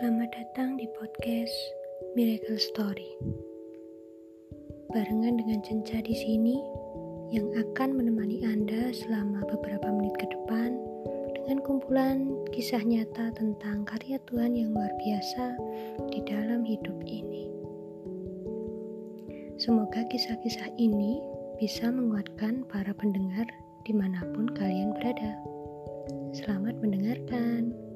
Selamat datang di podcast Miracle Story. Barengan dengan Cenca di sini yang akan menemani Anda selama beberapa menit ke depan dengan kumpulan kisah nyata tentang karya Tuhan yang luar biasa di dalam hidup ini. Semoga kisah-kisah ini bisa menguatkan para pendengar di mana pun kalian berada. Selamat mendengarkan.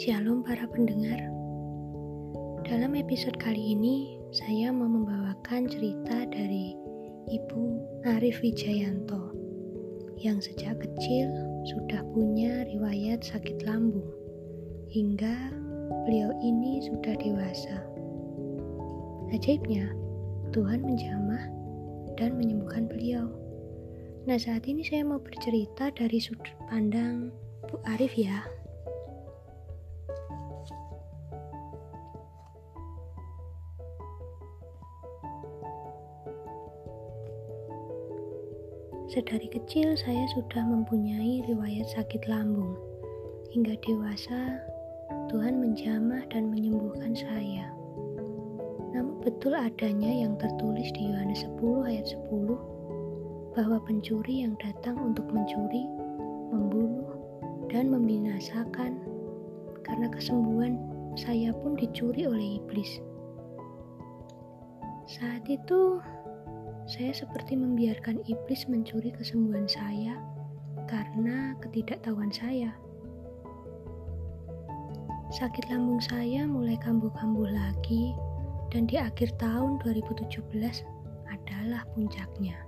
Shalom para pendengar. Dalam episode kali ini, saya mau membawakan cerita dari Ibu Arif Wijayanto yang sejak kecil sudah punya riwayat sakit lambung hingga beliau ini sudah dewasa. Ajaibnya, Tuhan menjamah dan menyembuhkan beliau. Nah, saat ini saya mau bercerita dari sudut pandang Bu Arif ya. Sedari kecil saya sudah mempunyai riwayat sakit lambung. Hingga dewasa, Tuhan menjamah dan menyembuhkan saya. Namun betul adanya yang tertulis di Yohanes 10 ayat 10 bahwa pencuri yang datang untuk mencuri, membunuh, dan membinasakan karena kesembuhan saya pun dicuri oleh iblis. Saat itu saya seperti membiarkan iblis mencuri kesembuhan saya karena ketidaktahuan saya. Sakit lambung saya mulai kambuh-kambuh lagi dan di akhir tahun 2017 adalah puncaknya.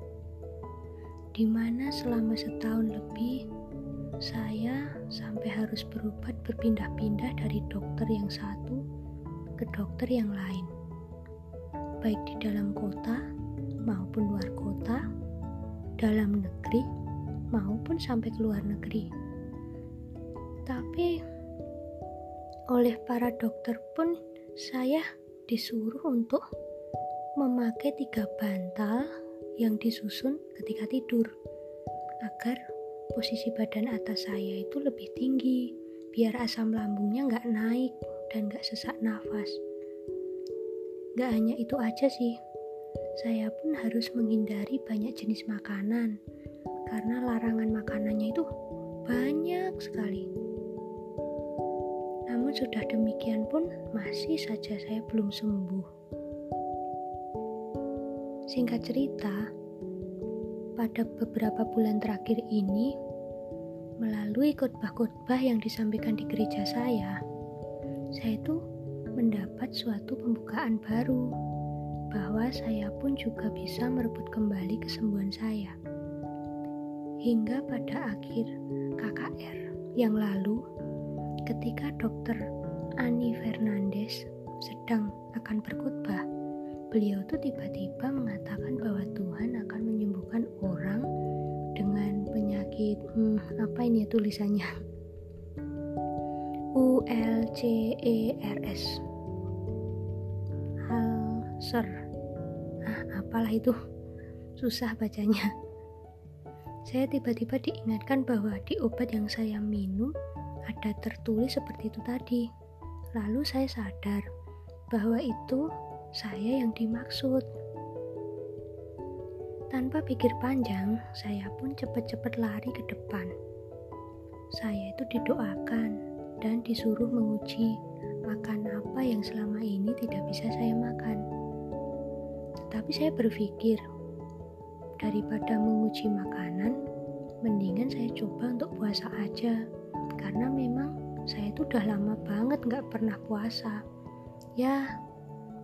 Di mana selama setahun lebih saya sampai harus berobat berpindah-pindah dari dokter yang satu ke dokter yang lain. Baik di dalam kota maupun luar kota, dalam negeri maupun sampai ke luar negeri. Tapi oleh para dokter pun saya disuruh untuk memakai tiga bantal yang disusun ketika tidur agar posisi badan atas saya itu lebih tinggi biar asam lambungnya nggak naik dan nggak sesak nafas. Gak hanya itu aja sih, saya pun harus menghindari banyak jenis makanan karena larangan makanannya itu banyak sekali. Namun sudah demikian pun masih saja saya belum sembuh. Singkat cerita, pada beberapa bulan terakhir ini, melalui khotbah-khotbah yang disampaikan di gereja saya, saya itu mendapat suatu pembukaan baru bahwa saya pun juga bisa merebut kembali kesembuhan saya. Hingga pada akhir KKR yang lalu, ketika dokter Ani Fernandes sedang akan berkhutbah, beliau tuh tiba-tiba mengatakan bahwa Tuhan akan menyembuhkan orang dengan penyakit hmm, apa ini ya tulisannya U L C E R S Ulcer apalah itu. Susah bacanya. Saya tiba-tiba diingatkan bahwa di obat yang saya minum ada tertulis seperti itu tadi. Lalu saya sadar bahwa itu saya yang dimaksud. Tanpa pikir panjang saya pun cepat-cepat lari ke depan. Saya itu didoakan dan disuruh menguji makan apa yang selama ini tidak bisa saya makan tapi saya berpikir, daripada menguji makanan, mendingan saya coba untuk puasa aja. Karena memang saya itu udah lama banget nggak pernah puasa. Ya,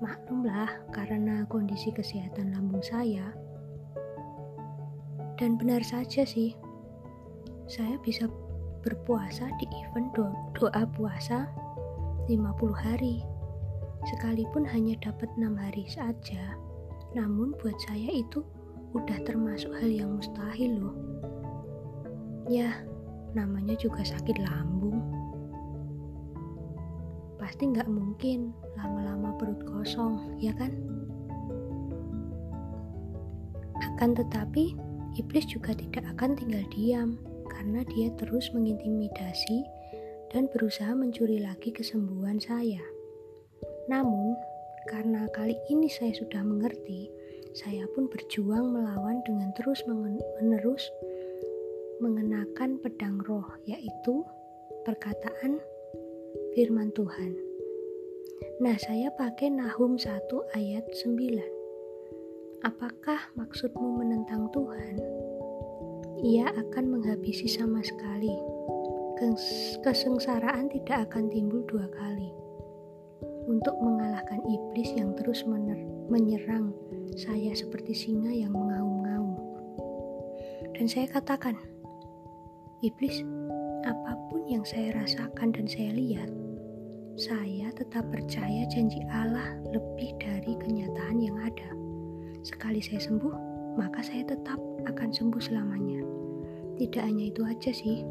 maklumlah karena kondisi kesehatan lambung saya. Dan benar saja sih, saya bisa berpuasa di event do doa puasa 50 hari. Sekalipun hanya dapat 6 hari saja, namun buat saya itu udah termasuk hal yang mustahil loh. Ya, namanya juga sakit lambung. Pasti nggak mungkin lama-lama perut kosong, ya kan? Akan tetapi, iblis juga tidak akan tinggal diam karena dia terus mengintimidasi dan berusaha mencuri lagi kesembuhan saya. Namun, karena kali ini saya sudah mengerti, saya pun berjuang melawan dengan terus menerus mengenakan pedang roh, yaitu perkataan firman Tuhan. Nah, saya pakai Nahum 1 ayat 9. Apakah maksudmu menentang Tuhan? Ia akan menghabisi sama sekali. Kesengsaraan tidak akan timbul dua kali untuk mengalahkan iblis yang terus menyerang saya seperti singa yang mengaum-ngaum. Dan saya katakan, iblis, apa pun yang saya rasakan dan saya lihat, saya tetap percaya janji Allah lebih dari kenyataan yang ada. Sekali saya sembuh, maka saya tetap akan sembuh selamanya. Tidak hanya itu aja sih.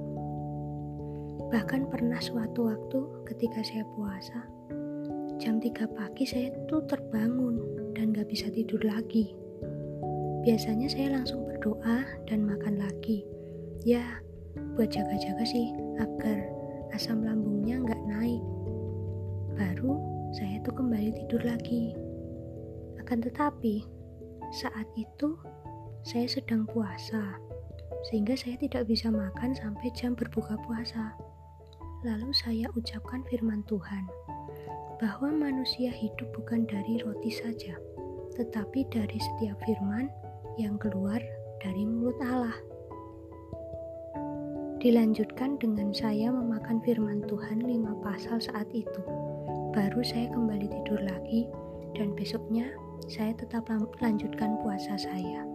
Bahkan pernah suatu waktu ketika saya puasa, Jam 3 pagi saya tuh terbangun dan gak bisa tidur lagi. Biasanya saya langsung berdoa dan makan lagi. Ya, buat jaga-jaga sih agar asam lambungnya nggak naik. Baru saya tuh kembali tidur lagi. Akan tetapi, saat itu saya sedang puasa, sehingga saya tidak bisa makan sampai jam berbuka puasa. Lalu saya ucapkan firman Tuhan bahwa manusia hidup bukan dari roti saja, tetapi dari setiap firman yang keluar dari mulut Allah. Dilanjutkan dengan saya memakan firman Tuhan lima pasal saat itu. Baru saya kembali tidur lagi dan besoknya saya tetap lanjutkan puasa saya.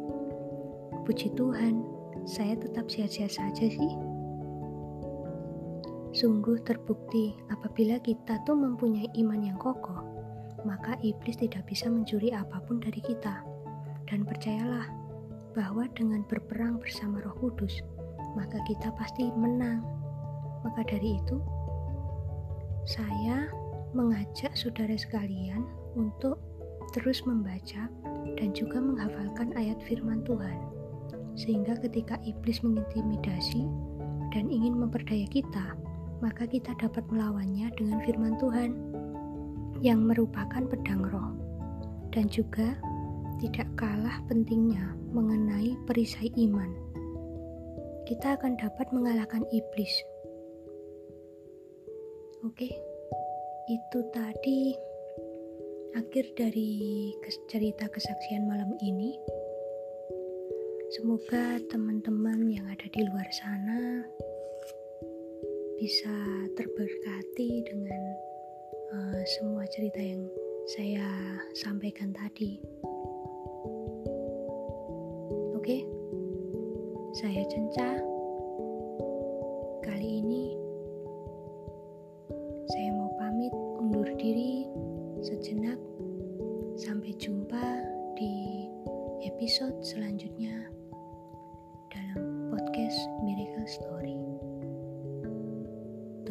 Puji Tuhan, saya tetap sehat-sehat saja sih. Sungguh terbukti apabila kita tuh mempunyai iman yang kokoh, maka iblis tidak bisa mencuri apa pun dari kita. Dan percayalah bahwa dengan berperang bersama Roh Kudus, maka kita pasti menang. Maka dari itu, saya mengajak saudara sekalian untuk terus membaca dan juga menghafalkan ayat firman Tuhan. Sehingga ketika iblis mengintimidasi dan ingin memperdaya kita, maka kita dapat melawannya dengan firman Tuhan yang merupakan pedang roh dan juga tidak kalah pentingnya mengenai perisai iman. Kita akan dapat mengalahkan iblis. Oke, itu tadi akhir dari cerita kesaksian malam ini. Semoga teman-teman yang ada di luar sana bisa terberkati dengan uh, semua cerita yang saya sampaikan tadi. Oke, saya Cenca. Kali ini saya mau pamit undur diri sejenak. Sampai jumpa di episode selanjutnya dalam podcast Miracle Story.